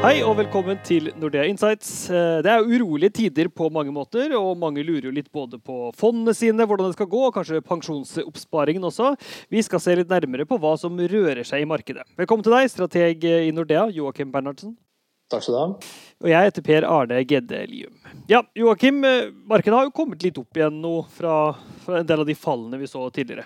Hei og velkommen til Nordea Insights. Eh, Det er urolige tider på mange måter, og mange lurer jo litt både på fondene sine, hvordan det skal gå, og kanskje pensjonsoppsparingen også. Vi skal se litt nærmere på hva som rører seg i markedet. Velkommen til deg, strateg i Nordea, Joakim Bernhardsen. Takk skal du ha. Og jeg heter Per Arne Gedde Lium. Ja, Joakim, eh, markedet har jo kommet litt opp igjen nå fra, fra en del av de fallene vi så tidligere.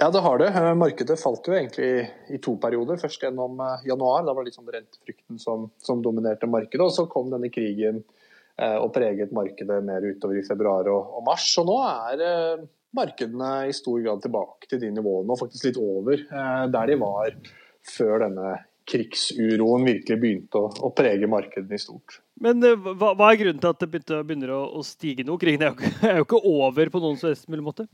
Ja, det har det. Eh, Markedet falt jo egentlig i to perioder. Først gjennom eh, januar, da var det liksom rentefrykten som, som dominerte markedet. Og så kom denne krigen eh, og preget markedet mer utover i februar og, og mars. Og nå er eh, markedene i stor grad tilbake til de nivåene, og faktisk litt over eh, der de var før denne krigsuroen virkelig begynte å, å prege markedene i stort. Men eh, hva, hva er grunnen til at det begynner å, å stige nå? Krigen er jo, er jo ikke over på noen som helst mulig måte.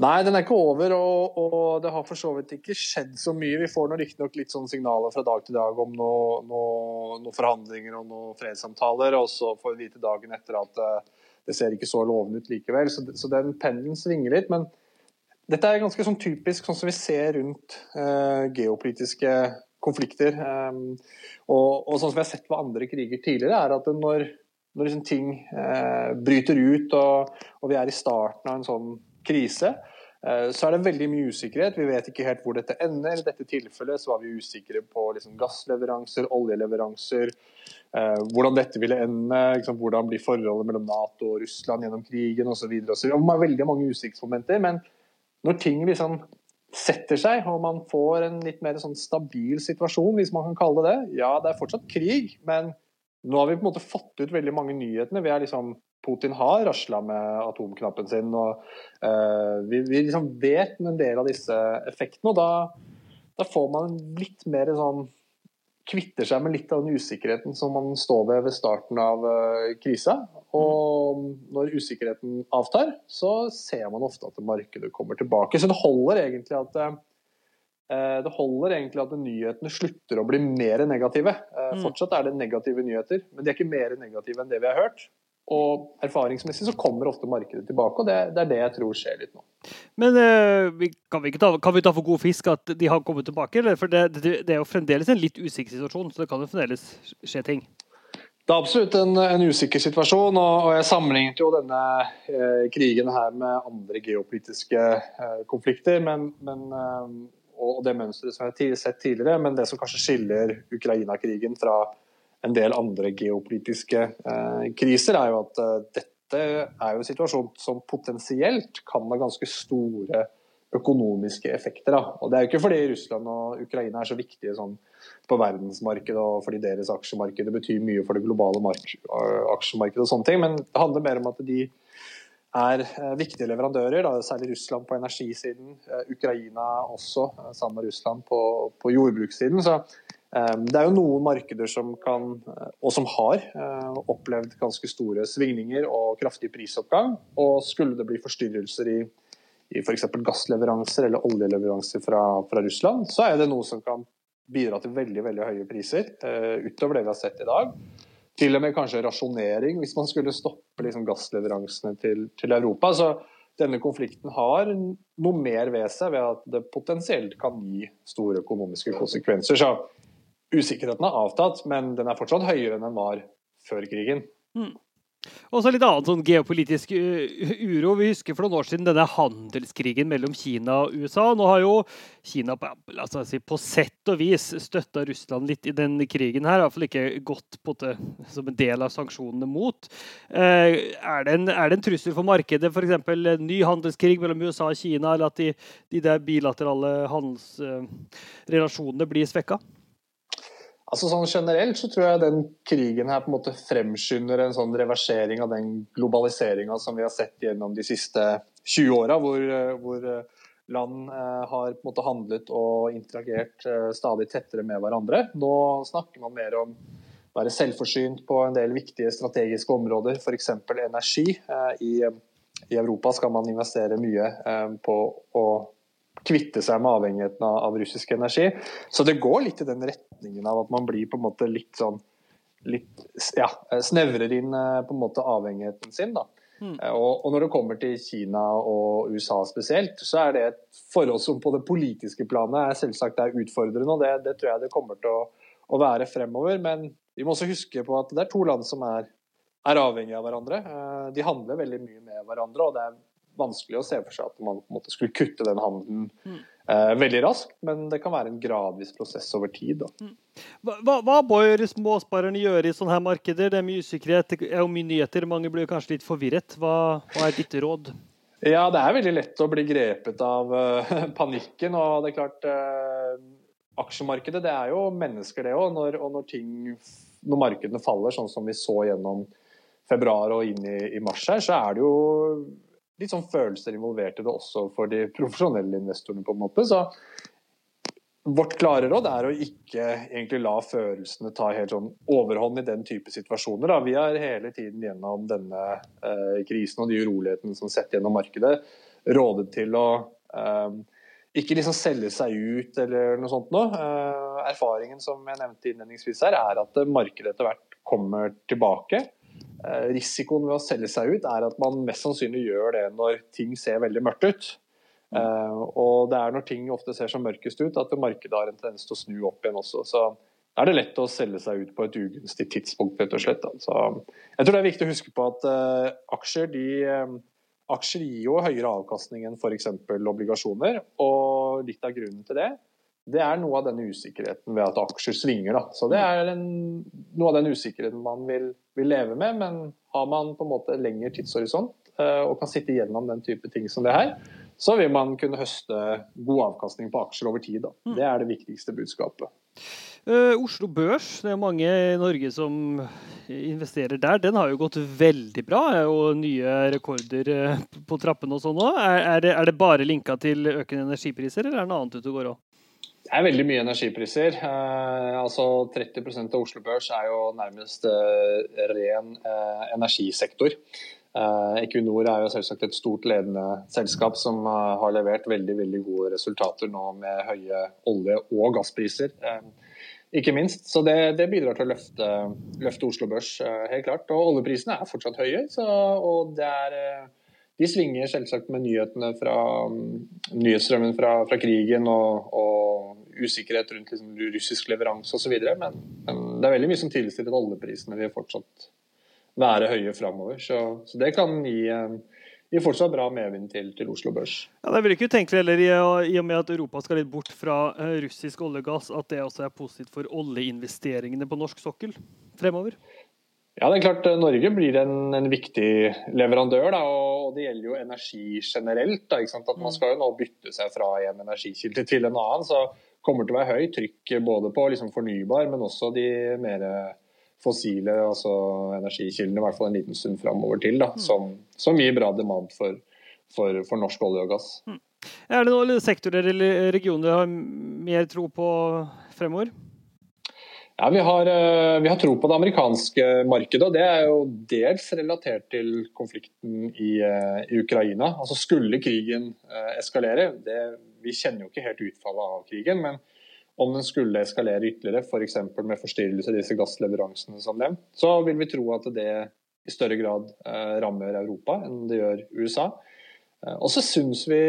Nei, den er ikke over, og, og det har for så vidt ikke skjedd så mye. Vi får riktignok litt sånn signaler fra dag til dag om noen noe, noe forhandlinger og noen fredssamtaler, og så får vi vite dagen etter at uh, det ser ikke så lovende ut likevel. Så, så den pendelen svinger litt. Men dette er ganske sånn typisk sånn som vi ser rundt eh, geopolitiske konflikter. Eh, og, og, sånn som vi har sett ved andre kriger tidligere, er at når, når liksom ting eh, bryter ut og, og vi er i starten av en sånn krise, eh, så er det veldig mye usikkerhet. Vi vet ikke helt hvor dette ender. I dette tilfellet så var vi usikre på liksom gassleveranser, oljeleveranser, eh, hvordan dette ville ende, liksom, hvordan blir forholdet mellom Nato og Russland gjennom krigen osv. Det er veldig mange usikkerhetsmomenter. Men når ting liksom setter seg, og man får en litt mer sånn stabil situasjon, hvis man kan kalle det det Ja, det er fortsatt krig, men nå har vi på en måte fått ut veldig mange nyhetene. Vi er liksom Putin har rasla med atomknappen sin. og uh, Vi, vi liksom vet en del av disse effektene. og Da, da får man litt mer sånn Kvitter seg med litt av den usikkerheten som man står ved ved starten av uh, krisa. Og når usikkerheten avtar, så ser man ofte at markedet kommer tilbake. Så det holder egentlig at uh, det holder egentlig at nyhetene slutter å bli mer negative. Fortsatt er det negative nyheter, men de er ikke mer negative enn det vi har hørt. Og erfaringsmessig så kommer ofte markedet tilbake, og det, det er det jeg tror skjer litt nå. Men uh, kan, vi ta, kan, vi ta, for god fisk at de har kommet tilbake? Eller? For det, det, det, er jo fremdeles en litt usikker situasjon, så det kan jo fremdeles skje ting? Det er absolutt en, en usikker situasjon, og, og, jeg sammenlignet jo denne eh, krigen her med andre geopolitiske eh, konflikter. Men, men, eh, og det mønsteret som jeg har sett tidligere, men det som kanskje skiller Ukraina-krigen fra en del andre geopolitiske eh, kriser, er jo at eh, dette er jo en situasjon som potensielt kan ha ganske store økonomiske effekter. Da. Og Det er jo ikke fordi Russland og Ukraina er så viktige sånn, på verdensmarkedet og fordi deres aksjemarked betyr mye for det globale aksjemarkedet, og sånne ting, men det handler mer om at de er eh, viktige leverandører, da, særlig Russland på energisiden, eh, Ukraina også, eh, sammen med Russland på, på jordbrukssiden. Så det er jo noen markeder som kan, eh, og som har, eh, opplevd ganske store svingninger og kraftig prisoppgang. Og skulle det bli forstyrrelser i, i f.eks. gassleveranser eller oljeleveranser fra, fra, Russland, så er det noe som kan bidra til veldig veldig høye priser uh, utover det vi har sett i dag. Til og med kanskje rasjonering, hvis man skulle stoppe liksom, gassleveransene til, til Europa. Så denne konflikten har noe mer ved seg ved at det potensielt kan gi store økonomiske konsekvenser. Så usikkerheten har avtatt, men den er fortsatt høyere enn den var før krigen. Mm. Og så litt annen sånn geopolitisk uro. Vi husker for noen år siden denne handelskrigen mellom Kina og USA. Nå har jo Kina på, altså, på sett og vis støtta Russland litt i den krigen her. Iallfall ikke gått på det, som en del av sanksjonene mot. Eh, er, det en, er, det en, trussel for markedet, f.eks. ny handelskrig mellom USA og Kina, eller at de, de der bilaterale handelsrelasjonene blir svekka? Altså sånn Generelt så tror jeg den krigen her på en måte fremskynder en sånn reversering av den globaliseringa som vi har sett gjennom de siste 20 åra, hvor, hvor, land eh, har på en måte handlet og interagert eh, stadig tettere med hverandre. Nå snakker man mer om å være selvforsynt på en del viktige strategiske områder, f.eks. energi. Eh, I, I, Europa skal man investere mye eh, på å kvitte seg med avhengigheten av, av, russisk energi. Så det går litt i den retningen av at man blir på en måte litt sånn litt, ja, snevrer inn eh, på en måte avhengigheten sin. da. Mm. Og, og, når det kommer til Kina og USA spesielt, så er det et forhold som på det politiske planet er selvsagt er utfordrende. og det, det tror jeg det kommer til å, å, være fremover. Men vi må også huske på at det er to land som er, er avhengige av hverandre. Eh, de handler veldig mye med hverandre, og det er vanskelig å se for seg at man på en måte skulle kutte den handelen mm. eh, veldig raskt, men det kan være en gradvis prosess over tid. Mm. Hva, hva, bør småsparerne gjøre i sånne her markeder? Det er mye usikkerhet, det er jo mye nyheter, mange blir kanskje litt forvirret. Hva, hva, er ditt råd? Ja, Det er veldig lett å bli grepet av uh, panikken. og det er klart uh, Aksjemarkedet det er jo mennesker, det òg. Når, og når, ting, når markedene faller, sånn som vi så gjennom februar og inn i, i mars her, så er det jo litt sånn følelser involvert i det også for de profesjonelle investorene. på en måte. Så vårt klare råd er å ikke egentlig la følelsene ta helt sånn overhånd i den type situasjoner. Da. Vi har hele tiden gjennom denne eh, krisen og de urolighetene som setter gjennom markedet, rådet til å eh, ikke liksom selge seg ut eller noe sånt noe. Eh, erfaringen som jeg nevnte innledningsvis her, er at markedet etter hvert kommer tilbake. Eh, risikoen ved å selge seg ut er at man mest sannsynlig gjør det når ting ser veldig mørkt ut. Eh, og det er når ting ofte ser så mørkest ut at markedet har en tendens til å snu opp igjen også. Så er det lett å selge seg ut på et ugunstig tidspunkt, rett og slett. Så jeg tror det er viktig å huske på at uh, aksjer, de, aksjer gir jo høyere avkastning enn f.eks. obligasjoner. Og litt av grunnen til det det er noe av denne usikkerheten ved at aksjer svinger. Da. Så det er en, noe av den usikkerheten man vil, vil, leve med. Men har man på en måte lengre tidshorisont uh, og kan sitte gjennom den type ting som det her, så vil man kunne høste god avkastning på aksjer over tid. Da. Mm. Det er det viktigste budskapet. Uh, Oslo Børs, det er mange i Norge som investerer der. Den har jo gått veldig bra. Det er nye rekorder på trappene og sånn òg. Er, er, er, det bare linka til økende energipriser, eller er det noe annet ute og går òg? Det er veldig mye energipriser. Eh, altså 30 av Oslo Børs er jo nærmest eh, ren eh, energisektor. Eh, Equinor er jo selvsagt et stort ledende selskap som eh, har levert veldig veldig gode resultater nå med høye olje- og gasspriser. Eh, ikke minst. Så det, det bidrar til å løfte, løfte, Oslo Børs, helt klart. Og oljeprisene er fortsatt høye. Så, og det er de svinger selvsagt med nyhetene fra nyhetsstrømmen fra, fra krigen og, og, usikkerhet rundt liksom, russisk leveranse osv. Men, men det er veldig mye som tilsier at oljeprisene vil fortsatt være høye framover. Så, så, det kan gi, gi fortsatt bra medvind til, til, Oslo Børs. Ja, det er vel ikke utenkelig heller, i, i, og med at Europa skal litt bort fra uh, russisk olje og gass, at det også er positivt for oljeinvesteringene på norsk sokkel fremover? Ja, det er klart eh, Norge blir en, en viktig leverandør. Da, og Det gjelder jo energi generelt. Da, At Man mm. skal jo nå bytte seg fra en energikilde til en annen. så kommer til å være høyt trykk både på liksom fornybar, men også de mer fossile altså energikildene, i hvert fall en liten stund framover til. Da, mm. som, som, gir bra demand for, for, for norsk olje og gass. Mm. Er det noen sektorer eller regioner du har mer tro på fremover? Ja, vi har, eh, vi har, tro på det amerikanske markedet. og Det er jo dels relatert til konflikten i, eh, i Ukraina. Altså Skulle krigen eh, eskalere det, Vi kjenner jo ikke helt utfallet av krigen, men om den skulle eskalere ytterligere, f.eks. For med forstyrrelse av disse gassleveransene som nevnt, så vil vi tro at det i større grad rammer Europa enn det gjør USA. Eh, og så syns vi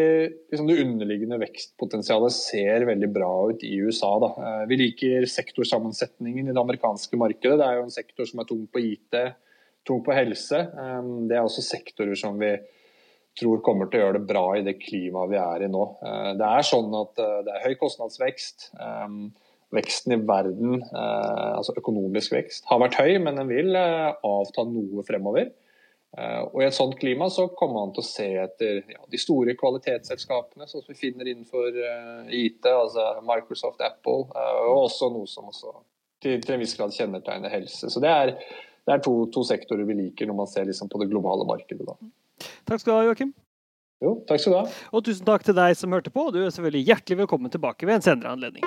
liksom, det underliggende vekstpotensialet ser veldig bra ut i USA. Da. Eh, vi liker sektorsammensetningen i det amerikanske markedet. Det er jo en sektor som er tung på IT, tung på helse. Eh, det er også sektorer som vi tror kommer til å gjøre det bra i det klimaet vi er i nå. Det er sånn at det er høy kostnadsvekst. Veksten i verden, altså økonomisk vekst, har vært høy, men den vil avta noe fremover. Eh, og I et sånt klima så kommer man til å se etter ja, de store kvalitetsselskapene som vi finner innenfor IT, altså Microsoft, Apple, og også noe som også til, til, en viss grad kjennetegner helse. Så Det er, det er to, to, sektorer vi liker når man ser liksom på det globale markedet. Da. Takk skal du ha, Joakim. Jo, takk skal du ha. Og tusen takk til deg som hørte på. Du er selvfølgelig hjertelig velkommen tilbake ved en senere anledning.